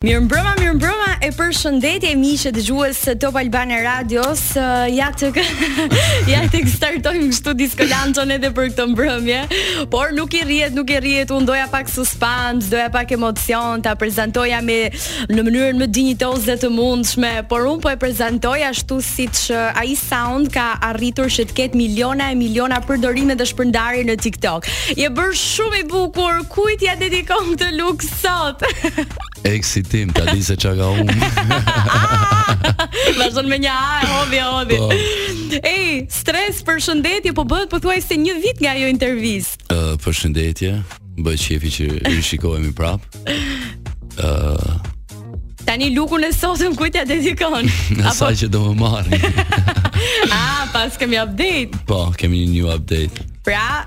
Mirëmbrëma, mirëmbrëma e përshëndetje miq dëgjues të Top Albana Radios. Ja të ja të startojmë kështu Disco Lancion edhe për këtë mbrëmje, por nuk i rrihet, nuk i rrihet. Unë doja pak suspans, doja pak emocion, ta prezantoja me në mënyrën më dinjitoze të mundshme, por unë po e prezantoj ashtu siç uh, ai sound ka arritur që të ketë miliona e miliona përdorime dhe shpërndarje në TikTok. Je bërë shumë i bukur. Kujt ia dedikon këtë luk? Sot. Eksit tim, ta dijë se çka ka humb. Vazhdon me një a, hodhi, hodhi. Po. Ej, Stres përshëndetje po bëhet pothuajse një vit nga ajo intervistë. Ë, uh, përshëndetje, m'bëhet qejfi që rishikohemi prap. Ë, uh, Tani lukun e sotëm kujt ia dedikon? Në sa që do më marrin. ah, paskemi update. Po, kemi një new update. Pra,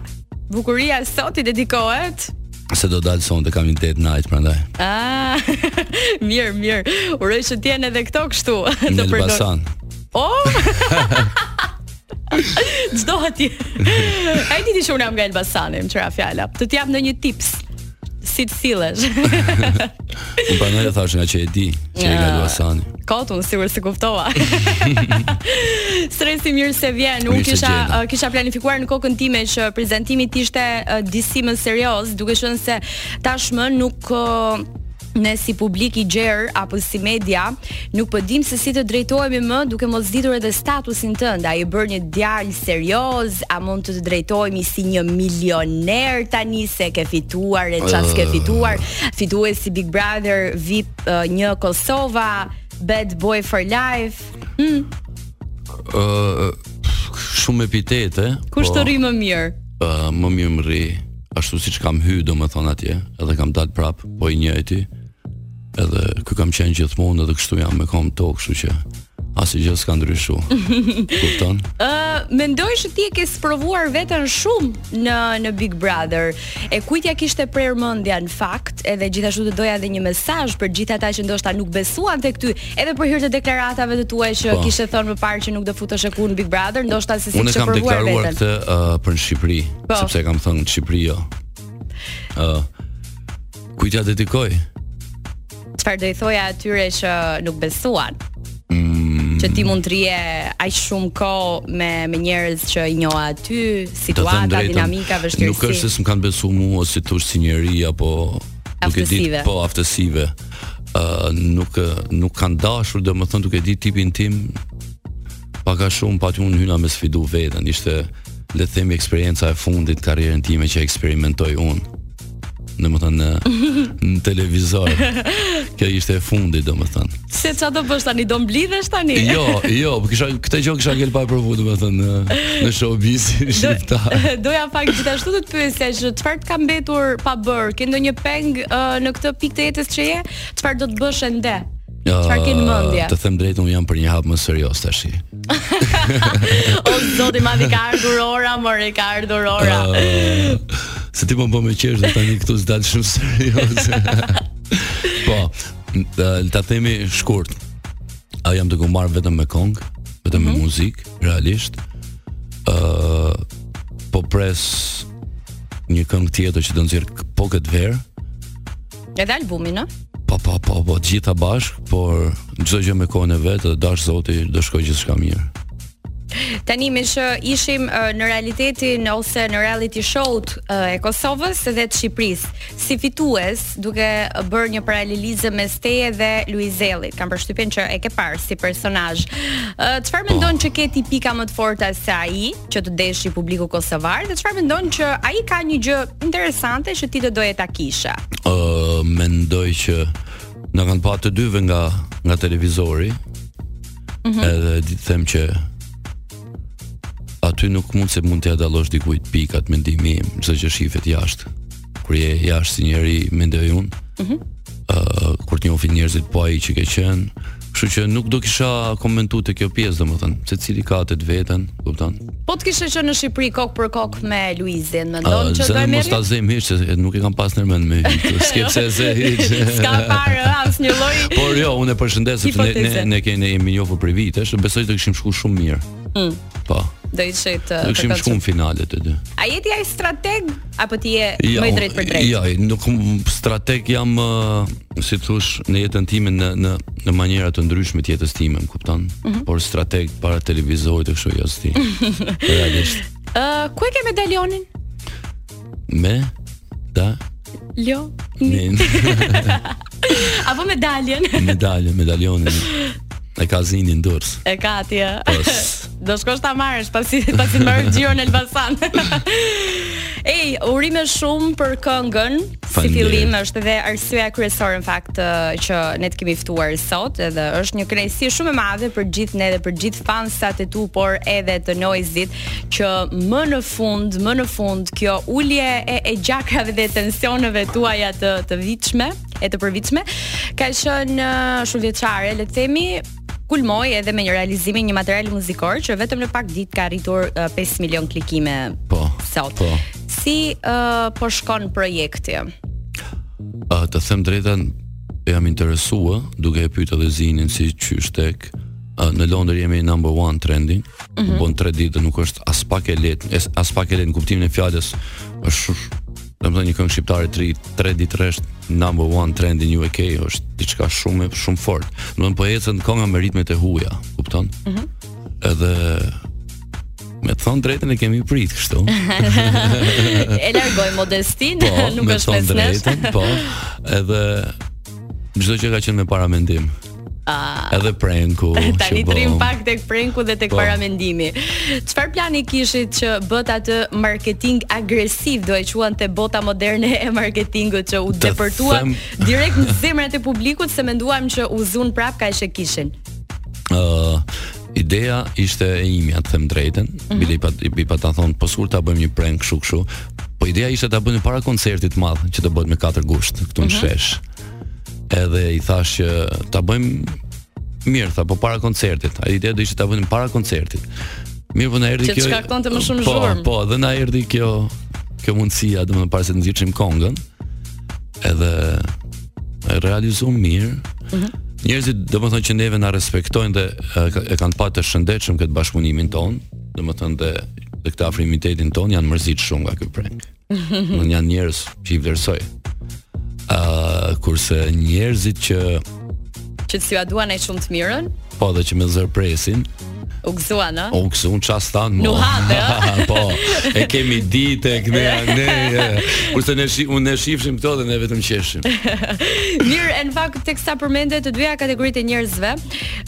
bukuria sot i dedikohet se do dal sonte kam një date night prandaj. Ah, mirë, mirë. Uroj që të jenë edhe këto kështu. Në Elbasan. Oh! Ç'do hash ti. A e di ti që unë jam nga Elbasani, meqë ra fjala. Të të jap ndonjë tips si të sillesh. Unë prandaj e thashë ngaqë e di, që je nga Elbasani. Kot, unë sikur s'e kuptova. Stresi mirë se vjen. Unë kisha uh, kisha planifikuar në kokën time që prezantimi të ishte uh, disi më serioz, duke qenë se tashmë nuk uh, ne si publik i gjerë apo si media nuk po dimë se si të drejtohemi më duke mos ditur edhe statusin tënd. A je bërë një djalë serioz, a mund të të drejtohemi si një milioner tani se ke fituar e çfarë ke fituar? Fitues i Big Brother VIP uh, një Kosova bad boy for life. Hm. Uh, shumë epitete. Kush po, të rri më mirë? Uh, më mirë më rri ashtu siç kam hy domethënë atje, edhe kam dal prap, po i njëjti. Edhe ky kam qenë gjithmonë edhe kështu jam me kom n'tok, kështu që Asgjë s'ka ndryshu. Kupton? Ë, uh, mendoj se ti e ke sprovuar veten shumë në në Big Brother. E kujt ia kishte prerë mendja në fakt, edhe gjithashtu të doja edhe një mesazh për gjithë ata që ndoshta nuk besuan tek ty, edhe për hir të deklaratave të tua që po. kishe thënë më parë që nuk do futeshe kurrë në Big Brother, ndoshta se s'ishe provuar veten. Unë kam deklaruar këtë uh, për në Shqipëri, po. sepse kam thënë në Shqipëri jo. Ë, uh, kujt ia dedikoj? Çfarë do i thoja atyre që nuk besuan? Mm. Që ti mund të rrije aq shumë kohë me me njerëz që i njoh aty, situata, dinamika, vështirësi. Nuk është se s'm kanë besuar mua o si të thush si njeri apo nuk e di, po aftësive. Ë uh, nuk nuk kanë dashur, domethënë duke di tipin tim, pak a shumë pra unë hyna me sfidu veten, ishte le të themi eksperienca e fundit karrierën time që eksperimentoj unë. domethënë, në televizor Kjo ishte e fundit, domethënë Se ça do bësh tani, do mblidhesh tani Jo, jo, po kisha, këtë gjo kisha ngel pa e provu, domethënë Në, në showbiz shqiptar Doja në fakt gjithashtu të të pyesja Që çfarë të ka mbetur pa bërë Ke ndonjë peng uh, në këtë pikë të jetës që je Çfarë do të bësh ende Çfarë ke në mendje? Të them të drejtën, unë jam për një hap më serioz tash. o zot i madh ka ardhur ora, more, ka ardhur ora. Uh, se ti po më bën me qesh dhe tani këtu s'dal shumë serioz. po, ta themi shkurt. A jam duke u marrë vetëm me kong, vetëm mm -hmm. me mhm. muzikë, realisht. Ë uh, po pres një këngë tjetër që do nxjerr po këtë verë. Edhe albumin, ë? Po po po, po gjitha bashkë, por çdo gjë me kohën e vet, dhe dashtë Zoti, do shkojë gjithçka mirë. Tani meqë ishim uh, në realitetin ose në reality show-t e Kosovës dhe të Shqipërisë, si fitues duke bërë një paralelizëm mes teje dhe Luiz Ejllit, kam përshtypjen që e ke parë si personazh. Uh, Çfarë oh. mendon që ke ti pika më të forta se ai? që të deshi publiku kosovar dhe çfarë mendon që ai ka një gjë interesante që ti do doje ta kishe. Ë uh, mendoj që na kanë pa të dyve nga nga televizori. Mm -hmm. Edhe di ta them që aty nuk mund s'e mund t'ia dallosh dikujt pikat mendimi im, çdo gjë shifet jashtë. kur je jashtë si njeri mendoj unë. Mhm. Mm ku të njohin njerëzit po ai që ke qenë. Kështu që nuk do kisha komentu te kjo pjesë domethënë, secili ka atë të vetën, kupton? Po të kishe qenë në Shqipëri kokë për kokë me Luizin, mendon që do e merrje. Mos ta zëm hiç, se nuk e kam pas ndër mend me hi. S'ke pse hiç. S'ka pas asnjë lloj. Por jo, unë e përshëndes se ne ne ne kemi njoftë prej vitesh, besoj do kishim shku shumë mirë. Mm. Po. Ndoshta do të kishim shkuar në finale të dy. A je ti ai strateg apo ti je ja, më drejtpërdrejt? Jo, ja, nuk strateg jam uh, si të thuash në jetën time në në në mënyra të ndryshme të jetës time, më kupton? Mm -hmm. Por strateg para televizorit kështu jo, s'di. Realisht. Ë, uh, ku e ke medaljonin? Medaljonin Apo medaljen Medaljen, medaljonin E ka Zini në Durrës E ka atje Do shkosh ta marrësh pasi pasi marr xhiro në Elbasan. Ej, urime shumë për këngën. Si fillim është edhe arsyeja kryesore në fakt që ne të kemi ftuar sot, edhe është një kënaqësi shumë e madhe për gjithë ne dhe për gjithë fansat e tu, por edhe të Noizit, që më në fund, më në fund kjo ulje e, e gjakrave dhe tensioneve tuaja të të vitshme, e të përvitshme, ka qenë uh, shumëvjeçare, le të themi, kulmoi edhe me realizimin e një materiali muzikor që vetëm në pak ditë ka arritur uh, 5 milion klikime. Po. Sot. Po. Si uh, po shkon projekti? Uh, të them të drejtën, jam interesuar duke e pyetur edhe Zinin si çysh tek në Londër jemi number one trending. Mm -hmm. Bën 3 ditë nuk është as pak e lehtë, aspak e lehtë në kuptimin e fjalës. Është domethënë një këngë shqiptare 3 3 ditë rresht number one trend in UK është diçka shumë shumë e fortë. Domethënë po ecën kënga me ritmet e huaja, kupton? Mhm. Mm Edhe me të thënë të drejtën e kemi prit këtë. e largoj modestinë, po, nuk është me të thënë të drejtën, po. Edhe çdo gjë ka qenë me paramendim. Uh, edhe prenku tani të rrimë pak tek prenku dhe tek po. paramendimi çfarë plani kishit që bëtë atë marketing agresiv do e quante bota moderne e marketingut që u depërtuat them... direkt në zemrat e publikut se menduam që u zunë prap ka që kishin uh, Ideja ishte e imja, të them të drejtën, mm -hmm. bile i pa, i, i pa ta thonë, po sikur ta bëjmë një prank shukshu, po ideja ishte ta bëjmë para koncertit madh që do bëjmë në 4 gusht, këtu në mm -hmm. shesh. Edhe i thashë që ta bëjmë mirë, tha, po para koncertit. Ajo ideja ishte ta bënim para koncertit. Mirë, po na erdhi kjo. Që shkaktonte më shumë po, zhurmë. Po, po, dhe na erdhi kjo kjo mundësia, domethënë para se të nxirrshim kongën. Edhe e realizuam mirë. Mhm. Mm Njerëzit domethënë që neve na respektojnë dhe e kanë pa të shëndetshëm këtë bashkëpunimin tonë, domethënë dhe dhe këtë afrimitetin tonë janë mërzit shumë nga ky prank. Unë janë njerëz që i vlerësoj. Ë uh, kurse njerëzit që që të s'ta duan ai shumë të mirën, po dhe që mezi presin, U gëzuan? U gëzuan, kështu thanë Nuhate, Po, e kemi ditë, e këne, ne, kurse ne, shi, ne shifshim këto dhe ne vetëm qeshim Mirë, e në fakt, teksa përmende të dyja kategoritë e njerëzve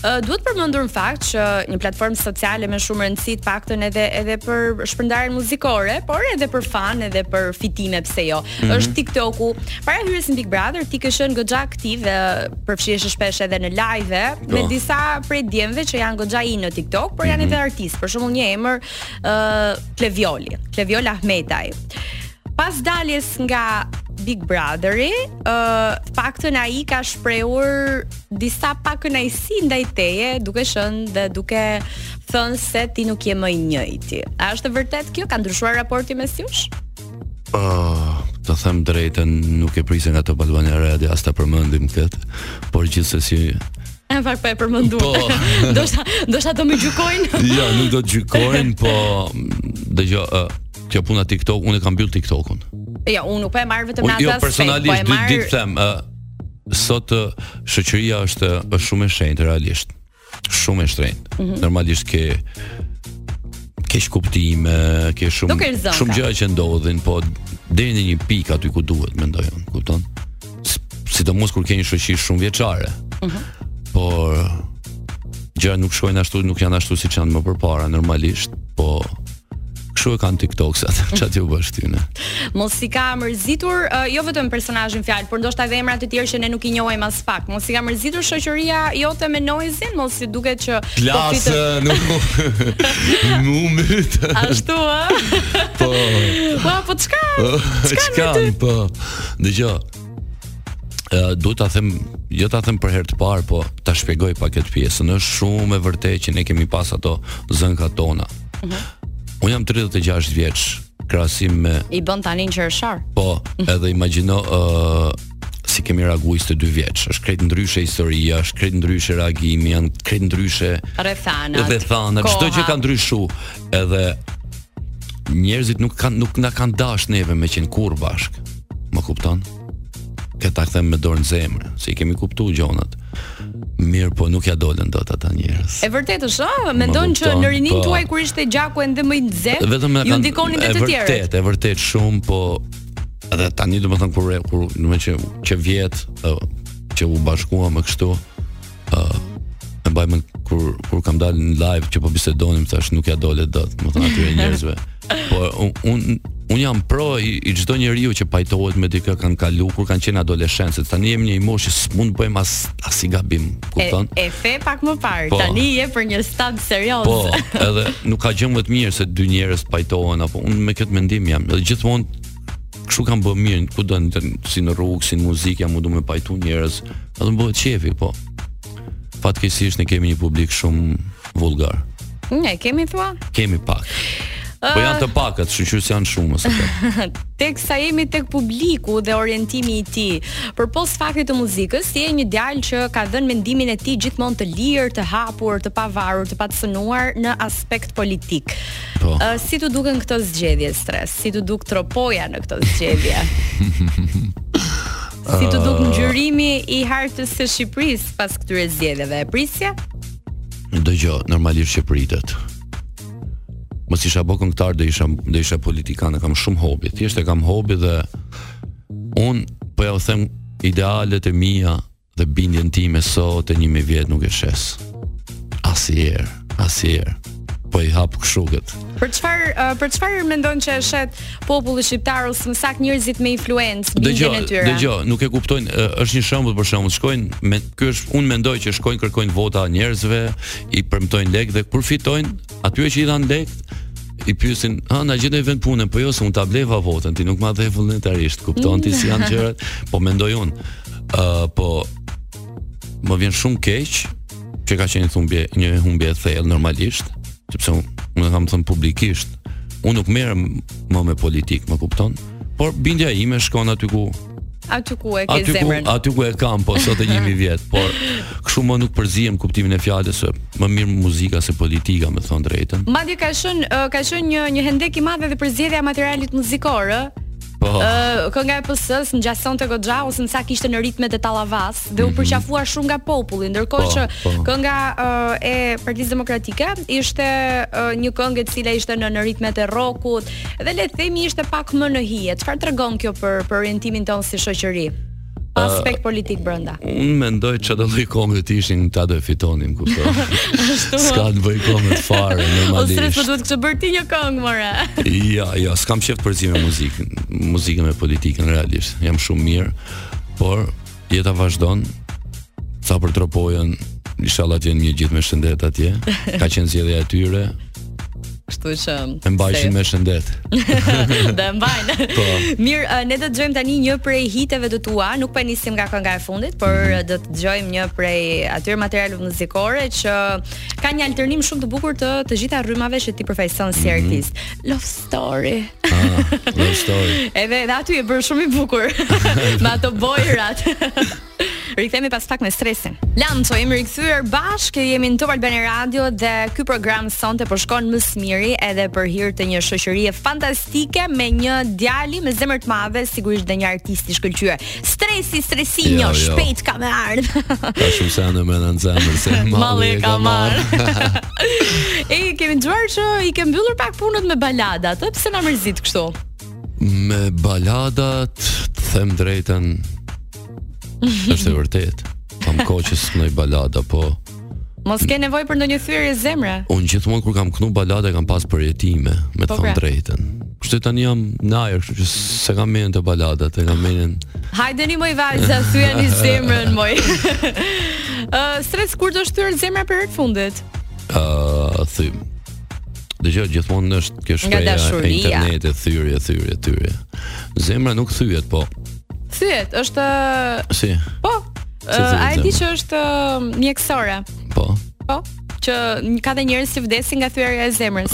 Uh, duhet të përmendur në fakt që një platformë sociale me shumë rëndësi të paktën edhe edhe për shpërndarjen muzikore, por edhe për fan edhe për fitime pse jo. Mm -hmm. Është TikToku. Para hyrjes në Big Brother ti ke qenë goxha aktiv dhe përfshiheshe shpesh edhe në live po. me disa prej djemve që janë goxha in në TikTok, por janë mm -hmm. edhe artistë. Për shembull një emër ë uh, Klevioli, Kleviol Ahmetaj. Pas daljes nga Big Brotheri, ë uh, të paktën ai ka shprehur disa pakënaqësi ndaj teje, duke qenë dhe duke thënë se ti nuk je më i njëjti. A është e vërtetë kjo? Ka ndryshuar raporti mes jush? Ëh, uh, të them të drejtën, nuk e prisja nga Top Albania Radio as ta përmendim këtë, por gjithsesi Epo pak e papërmendur. Po. sado sado do më gjykojnë. jo, nuk do të gjykojnë, po dëgjo, uh, kjo puna TikTok, unë e kam mbyll TikTokun. Jo, unë nuk po e marr vetëm në atë jo, aspekt. Jo, personalisht, po di të them, uh, sot shoqëria është është shumë e shenjtë realisht. Shumë e shtrenjtë. Mm -hmm. Normalisht ke keqkuptime, ke shumë shumë gjëra që ndodhin, po deri në një pikë aty ku duhet, mendoj unë, kupton? Sidomos kur ke një shoqëri shumëvjeçare. Mm -hmm. Por gjërat nuk shkojnë ashtu, nuk janë ashtu siç janë më përpara normalisht, po Kështu e kanë TikToksat ça t'ju bësh ti në. Mos i ka mërzitur uh, jo vetëm personazhin në fjalë, por ndoshta edhe emra të tjerë që ne nuk i njohim aspak. Mos i ka mërzitur shoqëria jote me Noizin, mos i duket që po fitë nuk po. Mu myt. Ashtu ë. Po. Po po çka? Çka po. Dëgjo. Uh, duhet ta them jo ta them për herë të parë, po ta shpjegoj pak këtë pjesën. Është shumë e vërtetë që ne kemi pas ato zënkat tona. Unë jam 36 vjeç, krahasim me I bën tani në qershor. Po, edhe imagjino ë uh, si kemi reagu 22 vjeç. Është krejt ndryshe historia, është krejt ndryshe reagimi, janë krejt ndryshe rrethanat. Rrethanat, çdo gjë ka ndryshu. Edhe njerëzit nuk kanë nuk na kanë dash neve me qenë kurrë bashkë. Më kupton? këta t'i them me dorë në zemër, se i kemi kuptu gjonat. Mirë, po nuk ia dolën dot ata njerëz. E vërtetë është, ëh, mendon që në rininë po. tuaj kur ishte gjaku ende më i nxehtë, vetëm ju ndikonin dhe të tjerët. E vërtetë, e vërtetë shumë, po edhe tani domethënë kur kur domethënë që që vjet që u bashkuam më kështu, ë uh, e mbaj mend kur kur kam dalë në live që po bisedonim thashë nuk ia dolët dot, më thonë atyre njerëzve. Po un, un un jam pro i, i çdo njeriu që pajtohet me dikë kanë kalu kur kanë qenë adoleshentë. Tani jemi në një moshë s'mund të bëjmë as asi gabim, kupton? E, e the pak më parë. Po, tani je për një stad serioz. Po, edhe nuk ka gjë më të mirë se dy njerëz të pajtohen apo un me këtë mendim jam. Edhe gjithmonë Kështu kam bë mirë, kudo në si në rrugë, si në muzikë, jam mundu me pajtu njerëz, edhe më bëhet qejfi, po. Fatkeqësisht ne kemi një publik shumë vulgar. Ne kemi thua? Kemi pak. Uh, po janë të pakët, që që janë shumë së Teksa jemi tek publiku dhe orientimi i tij Përpos faktit të muzikës Ti je një djalë që ka dhenë mendimin e tij Gjithmonë të lirë, të hapur, të pavarur Të pacenuar në aspekt politik Po. Uh, si të duken këto zgjedhje Stres? Si të duket Tropoja në këto zgjedhje? si të duket ngjyrimi i hartës së Shqipërisë pas këtyre zgjedhjeve? E prisje? Dëgjo, normalisht që pritet. Mos isha bë këngëtar, do isha do isha politikan, e kam shumë hobi. Thjesht e kam hobi dhe un po jua them idealet e mia Dhe bindjen time sot e një mijë vjet nuk e shes asnjëherë, asnjëherë Po i hap kushtet Për çfarë, uh, për çfarë mendon që e shet populli shqiptar ose më saktë njerëzit me influencë bindjen e tyre? Dëgjo, nuk e kuptojnë, është një shembull për shembull, shkojnë me ky është unë mendoj që shkojnë kërkojnë vota njerëzve, i premtojnë lek dhe kur fitojnë Atyre që i dhan lek, i pyesin, "Ha, na gjen vend pune, po jo se un ta bleva votën, ti nuk ma dhe vullnetarisht, kupton ti si janë gjërat?" Po mendoj un. Ë, uh, po më vjen shumë keq që ka qenë humbje, një humbje e thellë normalisht, sepse un, un e kam thënë publikisht, un nuk merrem më me politikë, më kupton? Por bindja ime shkon aty ku Aty ku e ke zemrën. Aty ku e kam po sot e një mijë vjet, por kështu më nuk përzihem kuptimin e fjalës se më mirë muzika se politika, me thon të drejtën. Madje ka qenë ka qenë një një hendek i madh edhe përzgjedhja e materialit muzikor, ë. Po. Ë kënga e PS-s ngjasonte goxha ose më saktë ishte në ritmet e tallavasë dhe u mhm. përqafua shumë nga populli, ndërkohë po, që po. kënga e Partisë Demokratike ishte një këngë e cila ishte në në ritmet e rockut, Dhe le të themi ishte pak më në hije. Çfarë tregon kjo për për orientimin tonë si shoqëri? Pa aspekt politik brenda. Unë mendoj çdo lloj konge të ishte ata do e fitonin kupton. S'ka të bëjë kongët fare normalisht. Ose ndoshta duhet të bëje ti një këngë more. Jo, jo, s'kam qejf të përzi më muzikën, muzikën me politikën realisht. Jam shumë mirë, por jeta vazhdon. Sa për Tropojën, inshallah të jenë të gjithë me shëndet atje. Ka qenë zgjedhja e tyre. Kështu që e mbajtshin me shëndet. Dhe mbajnë. Po. Mirë, eh, ne do të dëgjojmë tani një prej hiteve të tua, nuk po e nisim nga kënga e fundit, por mm -hmm. do të dëgjojmë një prej atyre materialeve muzikore që ka një alternim shumë të bukur të të gjitha rrymave që ti përfaqëson si mm -hmm. artist. Love Story. Ah, love story. Edhe edhe aty ke bërë shumë i bukur. Me ato bojrat. Rikthehemi pas pak me Stresin. Lanço, jemi rikthyer bashkë, jemi në Top Albania Radio dhe ky program sonte po shkon më së miri edhe për hir të një shoqërie fantastike me një djalë me zemër të madhe, sigurisht dhe një artist i shkëlqyer. Stresi, stresinjo, jo, jo. shpejt ka me ardh. Ka shumë sa në mena në zemër, se malli e ka marrë. e, kemi dëgjuar që i ke mbyllur pak punët me baladat, pse na mërzit kështu? Me baladat, të them të drejtën, është e vërtetë. Kam kohë që s'nxjerr balada, po... Mos ke nevojë për ndonjë thyerje zemre? Unë gjithmonë kur kam këndu balada kam pas përjetime, me të thënë të drejtën. Kështu tani jam në ajër, kështu që s'e kam mendjen te baladat, s'e kam mendjen. Hajdeni moj vajza, thyejani zemrën moj. Ë, uh, stres kur të është thyer zemra për herë të fundit? Ë, uh, thym. Dëgjo, gjithmonë është kjo shprehja e internetit, thyerje, thyerje, thyerje. Zemra nuk thyhet, po Thyhet, është Si? Po. Si thyhet zemra? A e di që është ë, mjekësore. Po. Po. Që n- ka dhe njerëz që vdesin nga thyerja e zemrës.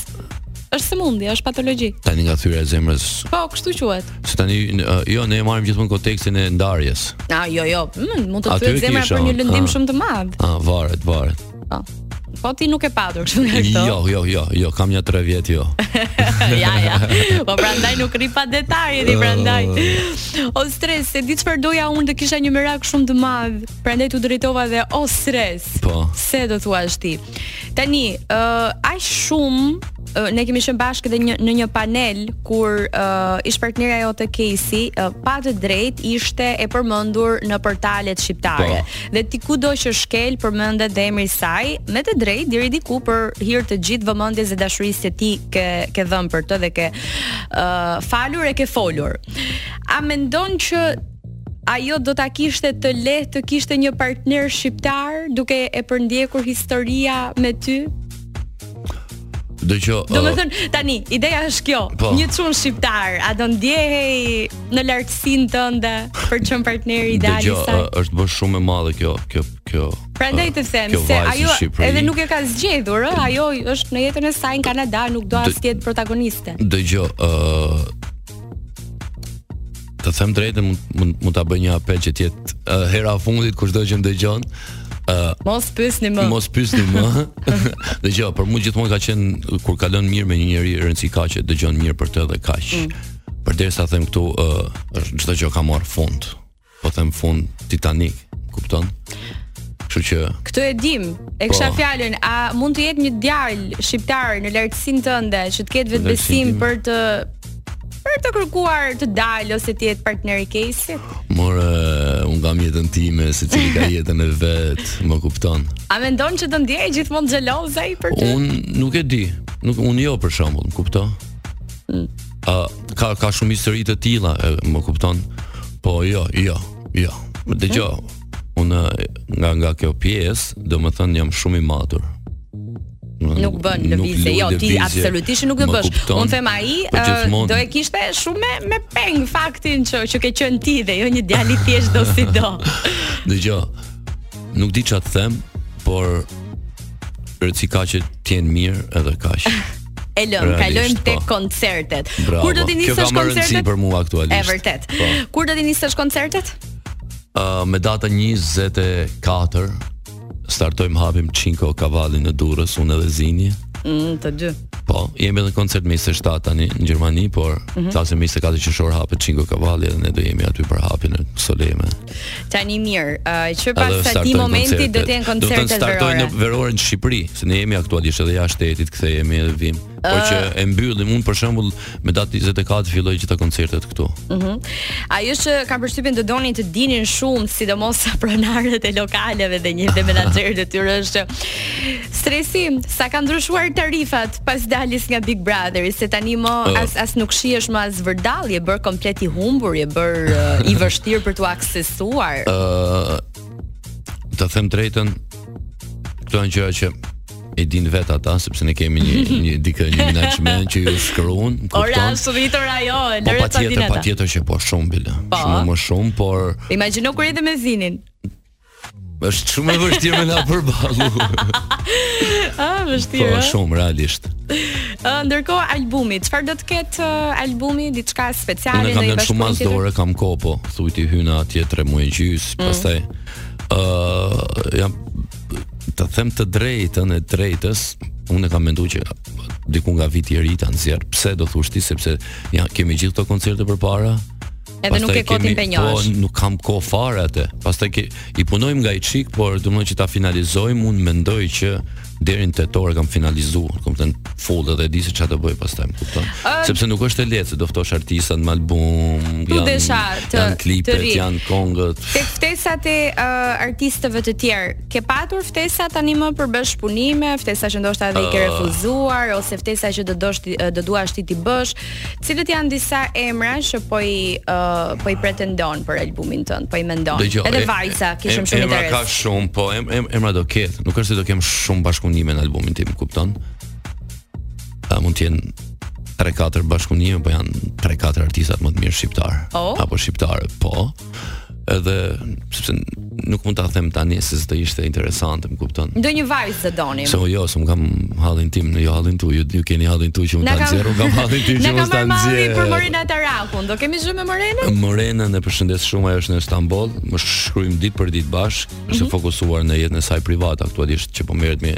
Është sëmundje, është patologji. Tani nga thyerja e zemrës. Po, kështu quhet. Se tani n- ë, jo ne e marrim gjithmonë në kontekstin e ndarjes. Ah, jo, jo. Mm, mund të thyhet zemra për një lëndim shumë të madh. Ah, varet, varet. Po. Po ti nuk ke patur kështu nga këto. Jo, jo, jo, jo, kam nja 3 vjet jo. ja, ja. Po prandaj nuk rri pa detaje ti prandaj. Oh. O stres, se e di çfarë doja unë të kisha një merak shumë të madh. Prandaj t'u drejtova dhe o stres. Po. Se do thuash ti. Tani, ë uh, aq shumë ne kemi qenë bashkë edhe një, në një panel kur uh, ish partnerja jote Casey uh, pa të drejtë ishte e përmendur në portalet shqiptare. Po. Dhe ti kudo që shkel përmendet dhe emri i saj, me të drejtë deri diku për hir të gjithë vëmendjes dhe dashurisë që ti ke dhënë për të dhe ke uh, falur e ke folur. A mendon që ajo do ta kishte të lehtë të kishte një partner shqiptar duke e përndjekur historia me ty? Dëgjo, domethënë, tani, ideja është kjo po. Një çun shqiptar A do ndjehej në lartësinë tënde për të qenë partneri i saj? Dëgjo, është bërë shumë e madhe kjo Kjo, kjo Prandaj të them se ajo edhe nuk e ka zgjedhur, ë, ajo është në jetën e saj në Kanada, nuk do as të jetë protagoniste. Dëgjo, ë, të them të drejtën mund mund, mund ta bëj një apel që të jetë uh, hera e fundit kushdo që më dëgjon. Uh, mos pyesni më. Mos pyesni më. Dëgjo, për mua gjithmonë ka qenë kur kalon mirë me një njeri rëndësi ka që dëgjon mirë për të dhe kaq. Mm. Përderisa them këtu uh, çdo gjë ka marrë fund. Po them fund Titanic, kupton? Kështu që Këtë e dimë. E kisha po. fjalën, a mund të jetë një djalë shqiptar në lartësinë tënde që të ketë vetëbesim për të Për të kërkuar të dalë ose të jetë partneri i Kejsit? More, unë kam jetën time, secili ka jetën e vet, më kupton. A mendon që do ndihej gjithmonë xheloz ai për ty? Unë nuk e di. Nuk unë jo për shembull, më kupton? Mm. A ka ka shumë histori të tilla, më kupton? Po jo, jo, jo. Më dëgjo. Mm. Unë nga nga kjo pjesë, domethënë jam shumë i matur. nuk bën lëvizje. Jo, ti absolutisht nuk do bësh. Unë them ai po do e kishte shumë me, me peng faktin që që ke qenë ti dhe jo një djalë i thjesht do si do. Dëgjoj. Nuk di çfarë të them, por rëndësi ka që të jenë mirë edhe kaq. E lëm, kalojmë tek po. koncertet. Bravo. Kur do të nisësh koncertet? Kjo ka rëndësi për mua aktualisht. E vërtetë. Po. Kur do të nisësh koncertet? Uh, me data 24 Startojmë hapim Cinco Cavalli në Durrës, unë edhe Zini. Mm, të dy. Po, jemi edhe në koncert me 27 tani në Gjermani, por mm -hmm. thashë me 24 qershor hapet Cinco Cavalli edhe ne do jemi aty për hapjen e solemne. Tani mirë, uh, që pas atij momenti do të jenë koncertet verore. Do të startojnë ato verore në Shqipëri, se ne jemi aktualisht edhe jashtë shtetit, kthehemi edhe vijmë. Por që e mbyllim unë për shembull me datë 24 filloj gjithë koncertet këtu. Mhm. Mm Ajo që kam përshtypjen do donin të dinin shumë, sidomos ca pronarët e lokaleve dhe një dhe menaxherët e tyre është që Stresi sa kanë ndryshuar tarifat pas daljes nga Big Brother, se tani më oh. as as nuk shihesh më as vërdallë, je bërë komplet i humbur, je bërë uh, i vështirë për t'u aksesuar. Ëh. Uh, të them të drejtën, këto janë gjëra që i dinë vetë ata sepse ne kemi një një dikë një menaxhment që ju shkruan, kupton? Ora, suvitor ajo, e lëre ta dinë ata. Po patjetër që po shumë bile. Po. Shumë më shumë, por Imagjino kur edhe me Zinin. Është shumë e vështirë me na përballu. Ah, vështirë. Po shumë realisht. Ë ndërkohë albumi, çfarë do të ketë albumi, diçka speciale, ndonjë bashkëpunim? Unë kam shumë nëpër dorë, kam kohë po, thuaj ti hyna atje 3 muaj gjysmë, mm. pastaj ë jam të them të drejtën e drejtës, unë kam menduar që diku nga viti i ri ta nxjerr. Pse do thuash ti sepse ja kemi gjithë këto koncerte përpara? Edhe nuk e kotin penjosh. Po nuk kam kohë fare atë. Pastaj ke i punojmë nga i çik, por domodin që ta finalizojmë, unë mendoj që deri në tetor kam finalizuar, kam thënë full edhe di se çfarë do bëj pastaj, më kupton? Sepse nuk është e lehtë, do ftosh artista në album, janë. do, janë klipet, janë këngët. Tek ftesat e uh, artistëve të tjerë, ke patur ftesa tani më për bashkëpunime, ftesa që ndoshta edhe i ke refuzuar ose ftesa që do dosh do duash ti t'i bësh, cilët janë disa emra që po i uh, po i pretendon për albumin tënd, po i mendon?. Dëgjo, edhe vajza kishim shumë interes. Emra ka shumë, po em, em, emra do ketë. Nuk është se do kem shumë bashkëpunime në albumin tim, kupton? A mund të jenë 3-4 bashkëpunime, po janë 3-4 artistat më të mirë shqiptar oh? apo shqiptare, po. Edhe sepse nuk mund ta them tani se s'do ishte interesante, më kupton. Do një vajzë të donim. Se jo, unë kam hallin tim jo hallin tuaj, ju, ju keni hallin tuaj që mund ta nxjerr, kam hallin tim që mund ta nxjerr. Ne kemi hallin për Morena Tarakun. Do kemi gjë me Morena? Morenën e përshëndes shumë, ajo është në Stamboll, ne shkruajmë ditë për ditë bashkë, është mm -hmm. fokusuar në jetën e saj private aktualisht që po merret me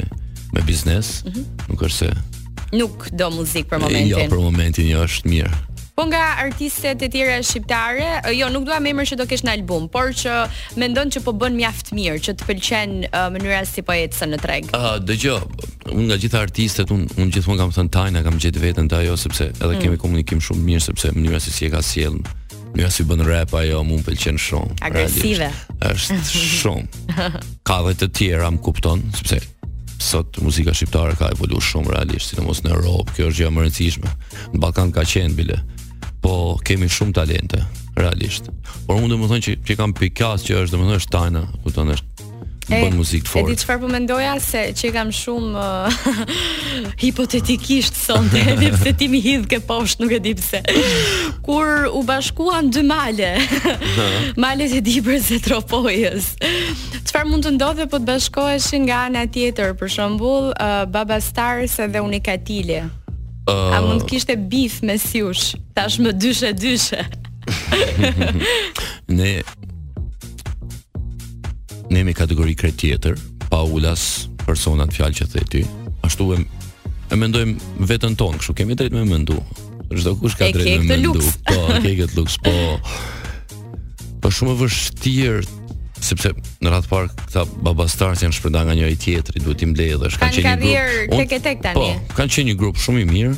me biznes, mm -hmm. nuk është se nuk do muzikë për momentin. Jo, për momentin jo është mirë. Po nga artistet e tjera shqiptare, jo nuk dua emër që do kesh në album, por që mendon që po bën mjaft mirë, që të pëlqen uh, mënyra si po ecën në treg. Ëh, uh, dëgjoj, unë nga gjitha artistet un un gjithmonë kam thënë tajna kam gjetë veten te ajo sepse edhe mm. kemi komunikim shumë mirë sepse mënyra si si e ka sjellë Mënyra si bën rap ajo, mu më pëlqen shumë. Agresive. Është shumë. Ka dhe të tjera, më kupton, sepse sot muzika shqiptare ka evolu shumë realisht, sidomos në Europë, kjo është gjë më rëndësishme. Në Ballkan ka qenë bile, po kemi shumë talente, realisht. Por unë domethënë që, që kam pikas që është, domethënë është tajna, kupton, është të bën muzikë të fortë. E di çfarë po mendoja se i kam shumë uh, hipotetikisht sonte, edhe pse ti m'i hidhke poshtë, nuk e di pse. Kur u bashkuan dy male, malet e Dibrës dhe Tropojës. Çfarë mund të ndodhte po të bashkoheshin nga ana tjetër, për shembull, uh, Baba Stars dhe Unikkatil. Uh... A mund të kishte bif me mes jush, tash më dyshe dyshe. ne ne jemi kategori krejt tjetër, pa ul as personat fjalë që the ti. Ashtu e e mendojmë veten tonë, kështu kemi drejt me mendu. Çdo kush ka drejt me mendu. Po, ke këtë luks, po. Po është shumë e vështirë sepse në radhë parë këta Babastars janë shpërnda nga njëri tjetri, duhet t'i mbledhësh, kanë qenë një grup. Kanë qenë një grup shumë i mirë,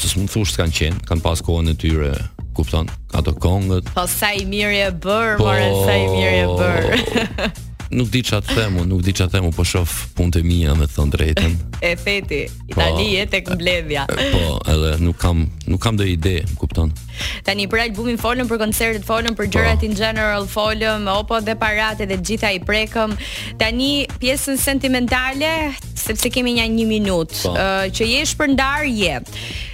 Se s'mund të thush kanë qenë, kanë pas kohën e tyre, kupton? Ato kongët. Po sa i mirë e bër, po, more sa i mirë e bër. nuk di ça të them, nuk di ça të them, po shoh punët e mia me thon të drejtën. e feti, po, tani je tek mbledhja. po, edhe nuk kam nuk kam do ide, kupton. Tani për albumin folëm, për koncertet folëm, për po. gjërat po. in general folëm, opo dhe paratë dhe gjitha i prekëm. Tani pjesën sentimentale sepse kemi një një minut po. uh, që je shpërndar je.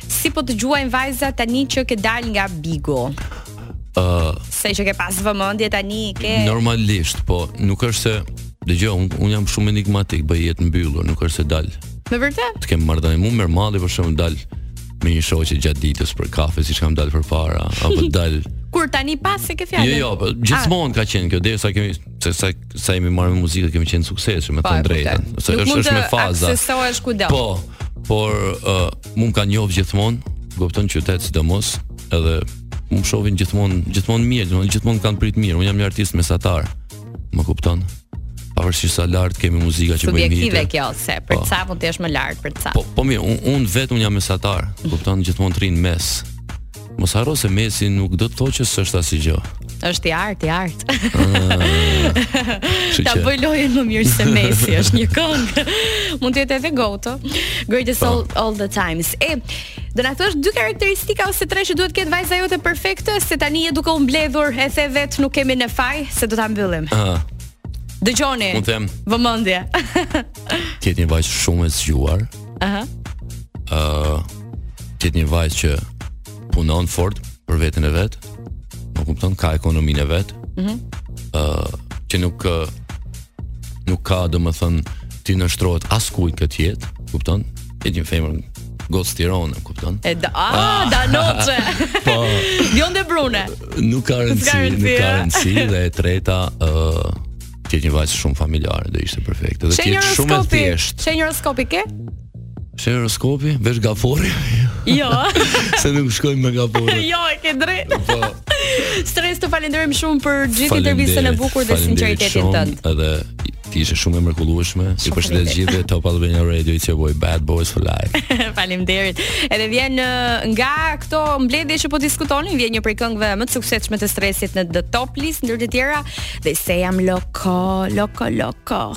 Si po të gjuajnë vajzat tani që ke dal nga Bigu? Ë, uh, se që ke pas vëmendje tani ke Normalisht, po nuk është se dëgjoj, un, un jam shumë enigmatik, bëj jetë të mbyllur, nuk është se dal. Me vërtet? Të them më merr dhe mu më merr malli për shemb dal me një shoqe gjatë ditës për kafe, siç kam dalë përpara, apo dal Kur tani pas e ke fjalën. Jo, jo, po, gjithmonë ah. ka qenë kjo, derisa kemi se sa sa jemi marrë me muzikë kemi qenë suksesshëm me thënë të drejtën. Se është është me faza. Aksesohesh kudo. Po, por uh, mu m'kanë njoh gjithmonë, kupton qytet sidomos, edhe më shohin gjithmonë gjithmonë mirë, domethënë gjithmonë kanë prit mirë. Unë jam një artist mesatar. Më kupton? Pavarësisht sa lart kemi muzika që bëjmë. Subjektive kjo se për po. ca mund të jesh më lart për ca. Po, po mirë, unë un vetë jam mesatar. Kupton gjithmonë të rri në mes. Mos harro se Messi nuk do të thotë që s'është asgjë. gjë. Është i artë, i artë. Ah, Ta bëj lojën më mirë se Messi, është një këngë. Mund të jetë edhe GOAT. Greatest po. of all the times. E, do na thosh dy karakteristika ose tre që duhet të ketë vajza jote perfekte, se tani je duke u mbledhur, e the vet nuk kemi në faj se do ta mbyllim. Ëh. Ah. Dëgjoni. Mund të them. Vëmendje. Të jetë një vajzë shumë e zgjuar. Aha. Ëh. Uh, të jetë një vajzë që punon fort për veten e vet, më kupton ka ekonominë e vet. Mhm. Mm ë uh, që nuk uh, nuk ka domethënë t'i nënshtrohet askujt në këtë jetë, kupton? E një femër gocë Tirane, kupton? E da, a, ah, da noce. po. Bjonde, brune. Nuk ka rëndësi, nuk ka rëndësi dhe e treta ë uh, të jetë një vajzë shumë familjare, do ishte perfekte. Dhe të jetë shumë e thjeshtë. Shenjë horoskopi ke? Pse horoskopi, veç gaforre? Jo. Se nuk shkojmë me gaforre. jo, e ke drejtë. Po. Stres të falenderojmë shumë për gjithë intervistën e bukur dhe sinqeritetin tënd. Edhe ti ishe shumë e mrekullueshme. Ju përshëndes gjithëve Top Albania Radio i çevoj Bad Boys for Life. Faleminderit. Edhe vjen nga këto mbledhje që po diskutonin, vjen një prej këngëve më të suksesshme të Stresit në The Top List ndër të tjera, They Say I'm Loco, Loco, Loco.